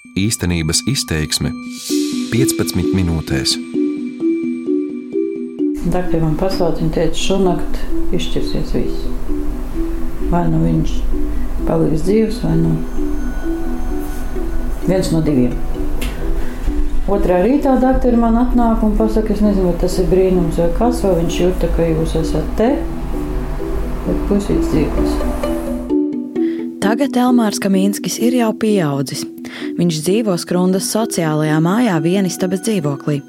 Īstenības izteiksme 15 minūtēs. Dakteris man pasauca, viņa teica, šonakt izšķirsies viss. Vai nu viņš paliks dzīves, vai nu viens no diviem. Otrā rītā doktori man atnāk un pasaka, es nezinu, vai tas ir brīnums vai kas, vai viņš jūta, ka jūs esat te, bet pusīts dzīvos. Tagad Elmārs Kamīnskis ir jau pieaudzis. Viņš dzīvo Skrundas sociālajā mājā vienistabas dzīvoklī.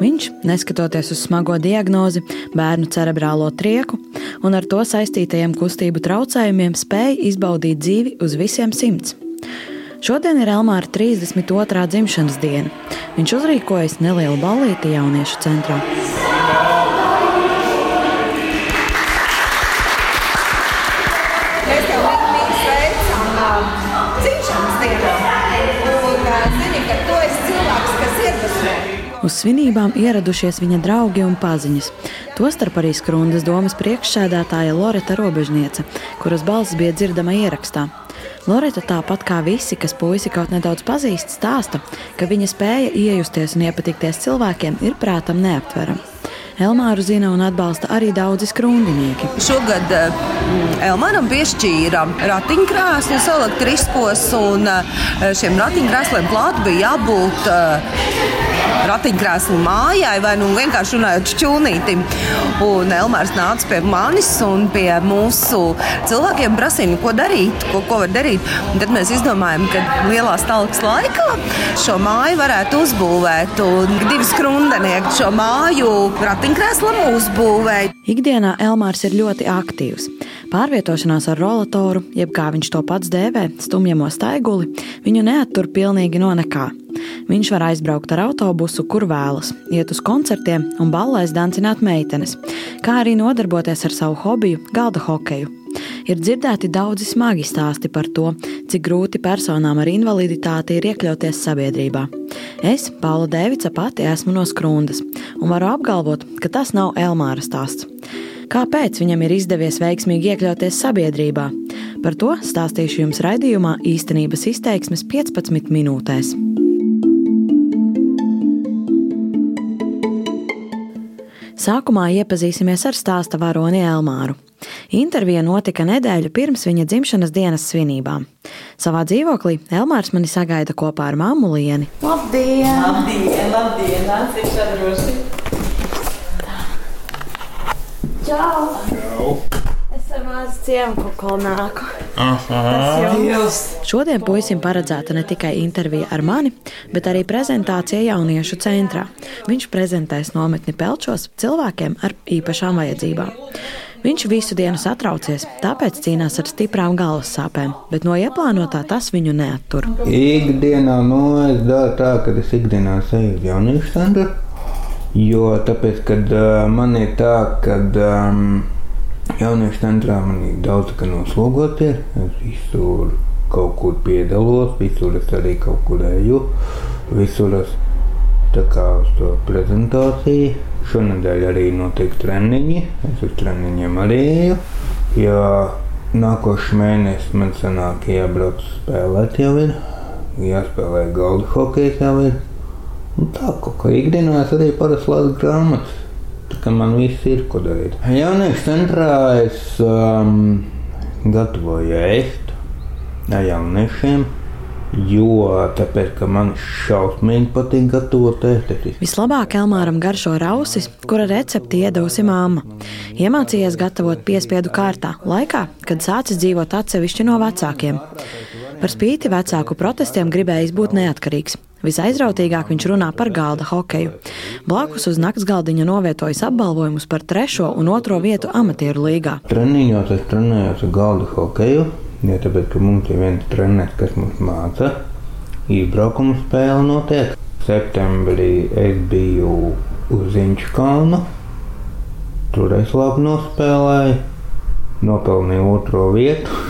Viņš, neskatoties uz smago diagnozi, bērnu cerebrālo trieku un ar to saistītajiem kustību traucējumiem, spēja izbaudīt dzīvi uz visiem simts. Šodien ir Elmāra 32. dzimšanas diena. Viņš uzrīkojas nelielu ballīti jauniešu centrā. Uz svinībām ieradušies viņa draugi un paziņas. Tostarp arī Skrundas domas priekšsēdētāja Loreta Robežniece, kuras balss bija dzirdama ierakstā. Loreta, tāpat kā visi, kas puisi kaut nedaudz pazīst, stāsta, ka viņa spēja iejusties un iepatikties cilvēkiem ir prātam neaptverama. Elmāru zina un atbalsta arī daudzi skrundinieki. Šogad uh, Elmāram piešķīra ratiņkrēslus elektriskos, un uh, šiem ratiņkrēsliem klāt bija jābūt uh, ratiņkrēslu mājai vai nu vienkārši runājot čūnītim. Un Elmārs nāca pie manis un pie mūsu cilvēkiem prasīja, ko darīt, ko, ko var darīt. Un tad mēs izdomājām, ka lielā stalkas laikā šo māju varētu uzbūvēt. Un divi skrundenieki šo māju ratiņkrēslam uzbūvēja. Ikdienā Elmārs ir ļoti aktīvs. Pārvietošanās ar rolatoru, jeb kā viņš to pats dēvē, stumjamo staiguli, viņu neattur pilnīgi no nekā. Viņš var aizbraukt ar autobusu, kur vēlas, iet uz koncertiem un ballēs dancināt meitenes, kā arī nodarboties ar savu hobiju, galda hokeju. Ir dzirdēti daudzi smagi stāsti par to, cik grūti personām ar invaliditāti ir iekļauties sabiedrībā. Es, Paula Dēvica, pati esmu no Skrundas un varu apgalvot, ka tas nav Elmāra stāsts. Kāpēc viņam ir izdevies veiksmīgi iekļauties sabiedrībā? Par to stāstīšu jums raidījumā īstenības izteiksmes 15 minūtēs. Sākumā iepazīsimies ar stāsta varoni Elmāru. Intervija notika nedēļu pirms viņa dzimšanas dienas svinībām. Savā dzīvoklī Elmārs mani sagaida kopā ar māmu Lieni. Labdien! Labdien, labdien, nāciet sadroši. Čau! Es ar mazu ciemu kaut nāku. Šodien puisim paredzēta ne tikai intervija ar mani, bet arī prezentācija jauniešu centrā. Viņš prezentēs nometni Pelčos cilvēkiem ar īpašām vajadzībām. Viņš visu dienu satraucies, tāpēc cīnās ar stiprām galvas sāpēm, bet no ieplānotā tas viņu neattur. Ikdienā nu, es daru tā, ka es ikdienā eju uz jauniešu centru. Jo tāpēc, kad uh, man ir tā, ka um, jauniešu centrā man ir daudz kā noslogoties, es visur kaut kur piedalos, visur es arī kaut kur eju, visur es tā kā uz to prezentāciju. Šonadēļ arī notiek treniņi, es uz treniņiem arī eju. Ja nākošais mēnesis man sanāk jābrauc spēlēt jau ir, jāspēlē galda hokejs jau ir. Un tā kaut kā ikdienā es arī parasti lasu grāmatas. Kā man viss ir, ko darīt. Jauniešu centrā es um, gatavoju ēst jauniešiem. Jo tāpēc, ka man šausmīgi patīk gatavot ēst. Vislabāk Elmāram garšo rausis, kura recepti iedavusi māma. Iemācījies gatavot piespiedu kārtā, laikā, kad sācis dzīvot atsevišķi no vecākiem. Par spīti vecāku protestiem gribējis būt neatkarīgs. Visaizrautīgāk viņš runā par galda hokeju. Blakus uz nakts galdiņa novietojas apbalvojumus par trešo un otro vietu amatieru līgā. Treniņos es trenējos ar galda hokeju. Ja tāpēc, ka mums ir viens treneris, kas mums māca, izbraukuma spēle notiek. Septembrī es biju uz Ziņķu kalnu. Tur es labi nospēlēju, nopelnīju otro vietu.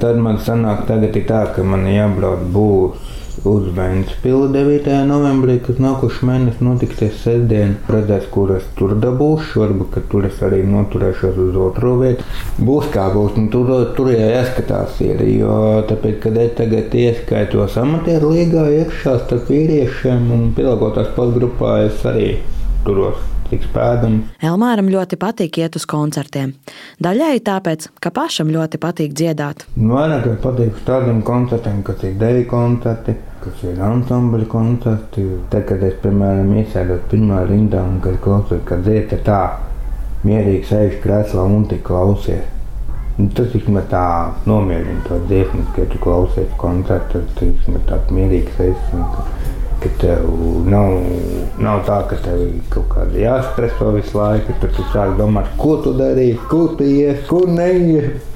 Tad man sanāk, tagad tā, ka man jābrauc būs uz Vēnspili 9. novembrī, kas nākošais mēnesis notiksies sestdien. Redzēs, kur es tur dabūšu, varbūt, ka tur es arī noturēšos uz otro vietu. Būs kā būs, un tur, tur jau jāskatās ir, jo tāpēc, kad es tagad ieskaitos amatieru līgā iekšā starp vīriešiem un pielāgotās podgrupā, es arī turos tiks pēdams. Elmāram ļoti patīk iet uz koncertiem. Daļai tāpēc, ka pašam ļoti patīk dziedāt. Vairāk man patīk uz tādiem koncertiem, kas ir deju koncerti, kas ir ansambļu koncerti. Tad, kad es, piemēram, iesēdos pirmā rindā un kad klausos, kad dzieta tā mierīgi sēž krēslā un tik klausies. Un Tas vismaz tā nomierina to dziesmu, kad tu klausies koncertu, tad vismaz tāds mierīgs esi. Ka tev nav, nav tā, ka tev ir kaut kāda jāstreso visu laiku. Tad tu sāk domāt, ko tu darīsi, kur tu ies, kur neies.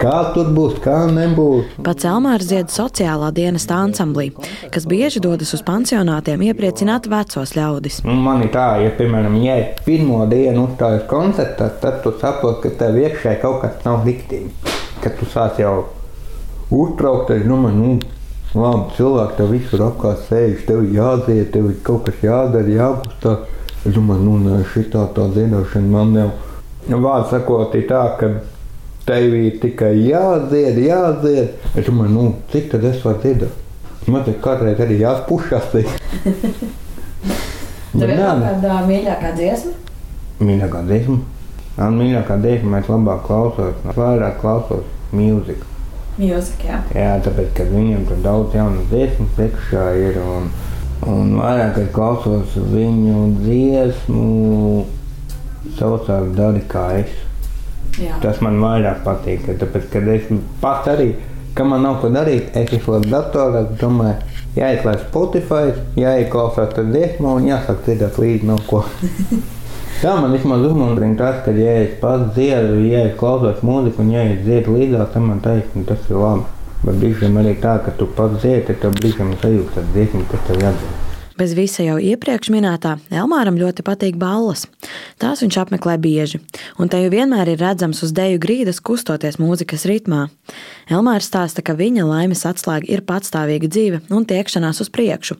Kā tur būs, kā nebūs. Pats Elmārs dzied sociālā dienesta ansamblī, kas bieži dodas uz pansionātiem iepriecināt vecos ļaudis. Un Man ir tā, ja, piemēram, ja pirmo dienu uzstāju koncertā, tad tu saproti, ka tev iekšā kaut kas nav riktīgi. Kad tu sāc jau uztraukties, domā, nu, labi, cilvēki tev visur apkārt sēž, tev ir jādzied, tev ir kaut kas jādara, jāgustā. Es domāju, nu, šitā tā dziedāšana man nav. Nu, Vārds sakot, ir tā, ka tev ir tikai jādzied, jādzied. Es domāju, nu, cik tad es varu dziedāt? Man te kādreiz arī jāspušas. Tev ir kāda mīļākā dziesma? Mīļākā dziesma. Man mīļākā dziesma, es labāk klausos, vairāk klausos mūziku. Mūzika, jā. Jā, tāpēc, ka viņam tur daudz jaunu dziesmu priekšā ir un, un vairāk es klausos viņu dziesmu saucās Dari kā es. Jā. Tas man vairāk patīk, ka tāpēc, kad es pats arī, ka man nav ko darīt, es izlaižu datorā, domāju, jāizlaiž Spotify, jāieklausās tad dziesmā un jāsāk dzirdēt līdzi no ko. Tā man vismaz uzmundrina tas, ka, ja es pats dziedu, ja es klausos mūziku un ja es dziedu līdzās, tad man taisnība tas ir labi. Bet brīžiem arī tā, ka tu pats dziedi, tad brīžiem sajūta tas dziesmu, kas tev jādara. Bez visa jau iepriekš minētā, Elmāram ļoti patīk balles. Tās viņš apmeklē bieži, un te jau vienmēr ir redzams uz deju grīdas kustoties mūzikas ritmā. Elmārs stāsta, ka viņa laimes atslēga ir patstāvīga dzīve un tiekšanās uz priekšu.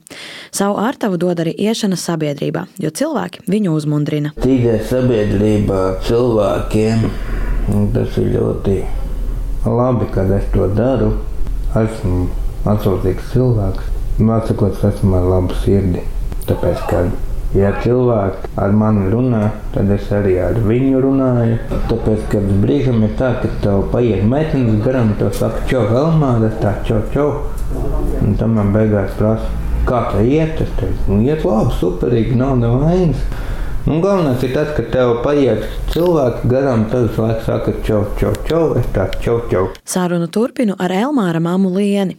Savu ārtavu dod arī iešana sabiedrībā, jo cilvēki viņu uzmundrina. Tīgai sabiedrībā cilvēkiem un tas ir ļoti labi, kad es to daru. Esmu atsaucīgs cilvēks. Man sakot, es esmu ar labu sirdi. Tāpēc, ka, ja cilvēki ar mani runā, tad es arī ar viņu runāju. Tāpēc, kad brīžam ir tā, ka tev paiet meitenes garām, tev saka, čau, Elmāra, tā, čau, čau. Un tam man beigās prasa, kā tā iet. Es teicu, nu, iet labi, superīgi, nav nevainas. Un galvenais ir tas, ka tev paiet cilvēki garām, tad laiku saka, čau, čau, čau, es tā, čau, čau. Sarunu turpinu ar Elmāra māmu Lieni.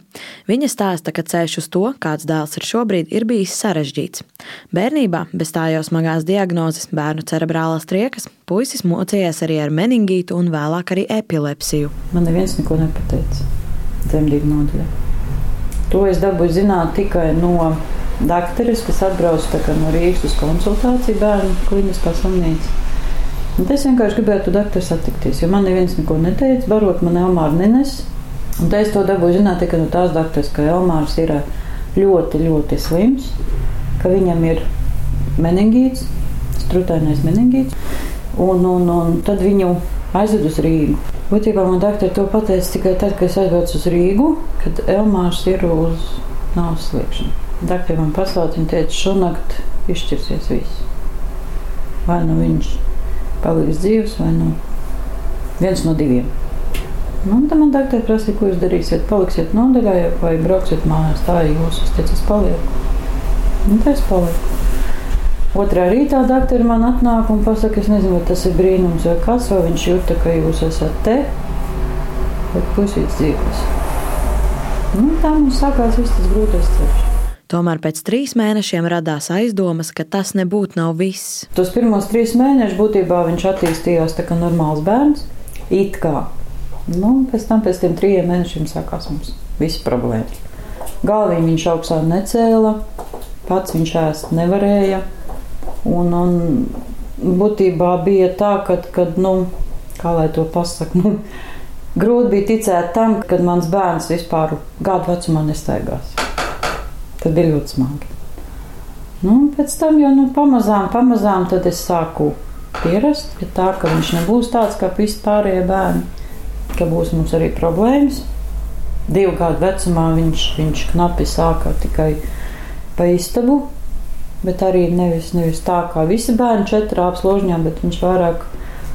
Viņa stāsta, ka ceļš uz to, kāds dēls ir šobrīd, ir bijis sarežģīts. Bērnībā, bez tā jau smagās diagnozes, bērnu cerebrālās triekas, puisis mocījās arī ar meningītu un vēlāk arī epilepsiju. Man neviens neko nepateica. Dzemdību nodaļā. To es dabūju zināt tikai no doktoras, kas atbrauc no Rīgas uz konsultāciju bērnu kliniskā slimnīcā. Un es vienkārši gribēju to doktoru satikties, jo man neviens neko neteica, barot man Elmāra nenes. Un tā es to dabūju zināt tikai no tās doktoras, ka Elmārs ir ļoti, ļoti slims, ka viņam ir meningīts, strutainais meningīts. Un, un, un tad viņu aizved uz Rīgu. Būtībā man doktori to pateica tikai tad, kad es aizbraucu uz Rīgu, kad Elmārs ir uz nāves sliekšņa. Doktori man paslauca, viņa teica, šonakt izšķirsies viss. Vai nu viņš paliks dzīves, vai nu viens no diviem. Nu, tad man doktori prasīja, ko jūs darīsiet. Paliksiet nodaļā vai brauksiet mājās. Tā ir jūsu, teicu, es palieku. Un tā es palieku. Otrā rītā doktori man atnāk un pasaka, es nezinu, vai tas ir brīnums vai kas, vai viņš jūta, ka jūs esat te, vai pusīts dzīves. Nu, tā mums sākās viss tas grūtais ceļš. Tomēr pēc trīs mēnešiem radās aizdomas, ka tas nebūtu nav viss. Tos pirmos trīs mēnešus būtībā viņš attīstījās kā normāls bērns. It kā. Nu, pēc tam, pēc tiem trim mēnešiem, sākās mums visi problēmas. Galviņu viņš augstā necēla, pats viņš ēst nevarēja. Un, un būtībā bija tā, ka, kad, nu, kā lai to pasakā, nu, grūti bija ticēt tam, kad mans bērns vispār gadu vecumā nestaigās. Tad bija ļoti smagi. Nu, pēc tam jau nu, pamazām, pamazām es sāku pierast pie tā, ka viņš nebūs tāds kā visi pārējie bērni, ka būs mums arī problēmas. Divu gadu vecumā viņš, viņš knapi sāka tikai pa istabu, bet arī nevis, nevis tā kā visi bērni četrām složņām, bet viņš vairāk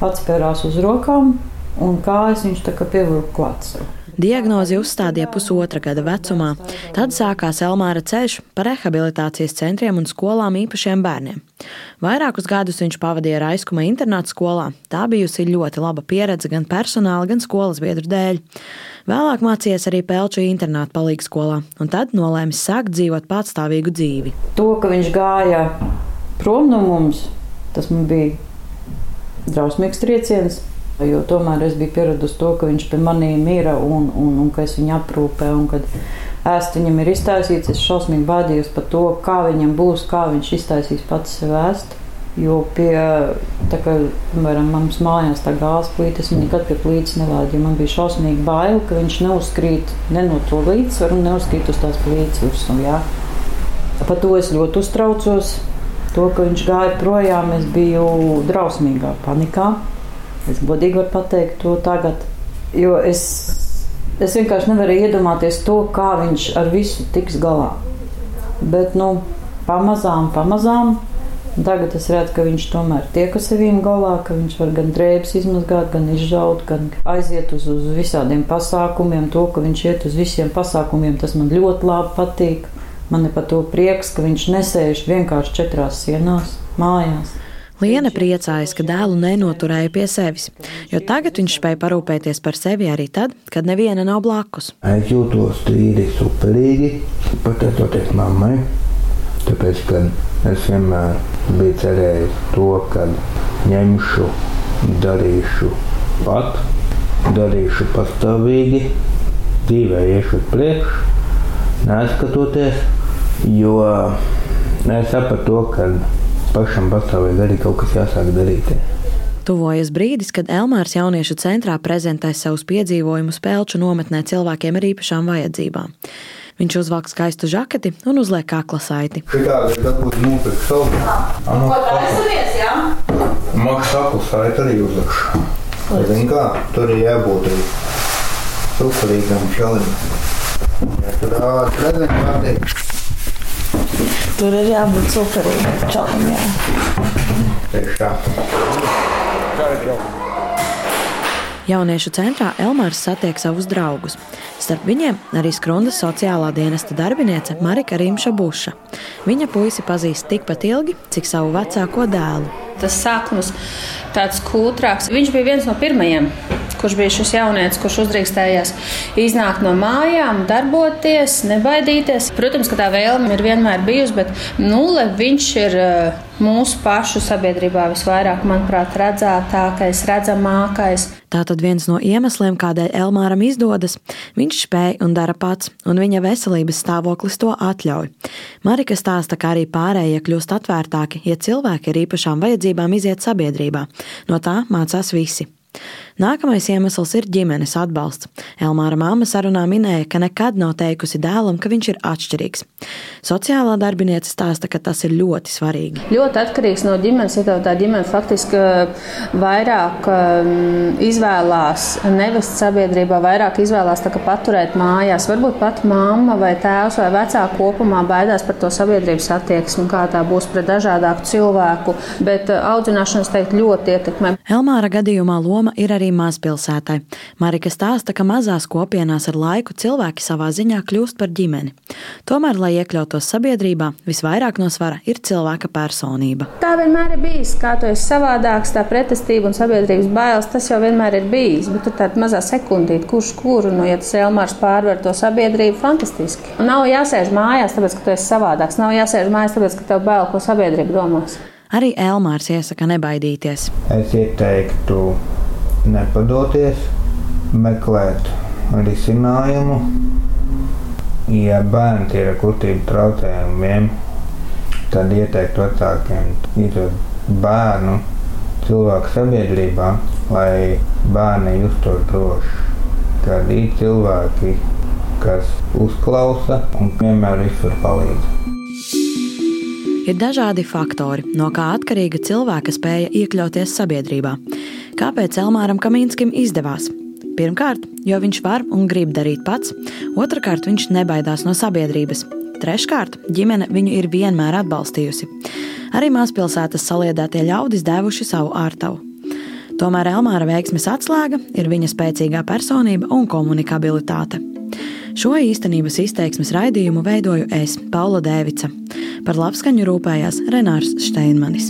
atspērās uz rokām un kājas viņš tā kā pievilka klāt sev. Diagnozi uzstādīja pusotra gada vecumā. Tad sākās Elmāra ceļš pa rehabilitācijas centriem un skolām īpašiem bērniem. Vairākus gadus viņš pavadīja Raiskuma internāta skolā. Tā bijusi ļoti laba pieredze gan personāla, gan skolas biedru dēļ. Vēlāk mācījies arī Pelču internāta palīdzības skolā, un tad nolēma sākt dzīvot patstāvīgu dzīvi. To, ka viņš gāja prom no mums, tas man bija drausmīgs trieciens. Jo tomēr es biju pieradusi to, ka viņš pie maniem ir un, un, un ka es viņu aprūpēju. Kad ēst viņam ir iztaisīts, es šausmīgi baidījos par to, kā viņam būs, kā viņš iztaisīs pats sev ēst. Jo pie, tā kā, piemēram, manas mājās tā gāzes plīta, es nekad pie plītas nelaidu, jo man bija šausmīgi bail, ka viņš neuzkrīt ne no to līdzsvaru, neuzkrīt uz tās plītas virsmu, jā. Par to es ļoti uztraucos. To, ka viņš gāja projām, es biju drausmīgā panikā. Es godīgi varu pateikt to tagad, jo es, es vienkārši nevaru iedomāties to, kā viņš ar visu tiks galā. Bet, nu, pamazām, pamazām. Tagad es redzu, ka viņš tomēr tiek ar sevīm galā, ka viņš var gan drēbes izmazgāt, gan izžaut, gan aiziet uz, uz visādiem pasākumiem. To, ka viņš iet uz visiem pasākumiem, tas man ļoti labi patīk. Man ir par to prieks, ka viņš nesēž vienkārši četrās sienās mājās. Liena priecājas, ka dēlu nenoturēja pie sevis, jo tagad viņš spēja parūpēties par sevi arī tad, kad neviena nav blakus. Es jūtos tīri superīgi, pateicoties mammai. Tāpēc, kad es vienmēr biju cerējis to, ka ņemšu, darīšu pat, darīšu pastāvīgi, dzīvē iešu uz priekšu, neskatoties, jo es sapratu to, ka pašam pastāvīgi arī kaut kas jāsāk darīt. Tuvojas brīdis, kad Elmārs jauniešu centrā prezentē savus piedzīvojumus Pelču nometnē cilvēkiem ar īpašām vajadzībām. Viņš uzvelk skaistu žaketi un uzliek kakla saiti. Šitādi ir nopirkt savu. Ko taisamies, jā? Maks kakla saiti arī uzlikšu. Zin kā, tur ir jābūt arī superīgam čalim. Ja tur ātri prezentācija. Tur ir jābūt superīgam čalam, jā. Tieši tā. Jauniešu centrā Elmārs satiek savus draugus. Starp viņiem arī Skrundas sociālā dienesta darbiniece Marika Rimša Buša. Viņa puisi pazīst tikpat ilgi, cik savu vecāko dēlu. Tas sākums tāds kūtrāks. Viņš bija viens no pirmajiem, kurš bija šis jaunietis, kurš uzdrīkstējās iznākt no mājām, darboties, nebaidīties. Protams, ka tā vēlme ir vienmēr bijusi, bet nulle viņš ir eh, mūsu pašu sabiedrībā visvairāk, manuprāt, redzētākais, redzamākais. Tā tad viens no iemesliem, kādēļ Elmāram izdodas, viņš spēj un dara pats, un viņa veselības stāvoklis to atļauj. Marika stāsta, ka arī pārējie kļūst atvērtāki, ja cilvēki ar īpašām vajadzībām iziet sabiedrībā. No tā mācās visi. Nākamais iemesls ir ģimenes atbalsts. Elmāra māma sarunā minēja, ka nekad nav teikusi dēlam, ka viņš ir atšķirīgs. Sociālā darbiniece stāsta, ka tas ir ļoti svarīgi. Ļoti atkarīgs no ģimenes, ja tā ģimene faktiski vairāk um, izvēlās nevest sabiedrībā, vairāk izvēlās paturēt mājās. Varbūt pat mamma vai tēvs vai vecāki kopumā baidās par to sabiedrības attieksmi, kā tā būs pret dažādāku cilvēku, bet uh, audzināšanas teikt ļoti ietekmē. Elmāra gadījumā loma ir arī mazpilsētai. Marika stāsta, ka mazās kopienās ar laiku cilvēki savā ziņā kļūst par ģimeni. Tomēr, lai iekļautos sabiedrībā, visvairāk no svara ir cilvēka personība. Tā vienmēr ir bijis. Kā tu esi savādāks, tā pretestība un sabiedrības bailes, tas jau vienmēr ir bijis. Bet tur tāda mazā sekundīte, kurš kuru, nu, ja tas Elmārs pārvar to sabiedrību, fantastiski. Nav jāsēž mājās, tāpēc, ka tu esi savādāks. Nav jāsēž mājās, tāpēc, ka tev bail, ko sabiedrība domās. Arī Elmārs iesaka nebaidīties. Es ieteiktu nepadoties, meklēt risinājumu. Ja bērni ir ar kustību traucējumiem, tad ieteikt vecākiem izdot bērnu cilvēku sabiedrībā, lai bērni justos droši. Kad ir cilvēki kas uzklausa un vienmēr visur palīdz. Ir dažādi faktori, no kā atkarīga cilvēka spēja iekļauties sabiedrībā. Kāpēc Elmāram Kamīnskim izdevās? Pirmkārt, jo viņš var un grib darīt pats, otrkārt, viņš nebaidās no sabiedrības. Treškārt, ģimene viņu ir vienmēr atbalstījusi. Arī mazpilsētas saliedētie ļaudis devuši savu ārtavu. Tomēr Elmāra veiksmes atslēga ir viņa spēcīgā personība un komunikabilitāte. Šo īstenības izteiksmes raidījumu veidoju es, Paula Dēvica. Par labskaņu rūpējās Renārs Steinmanis.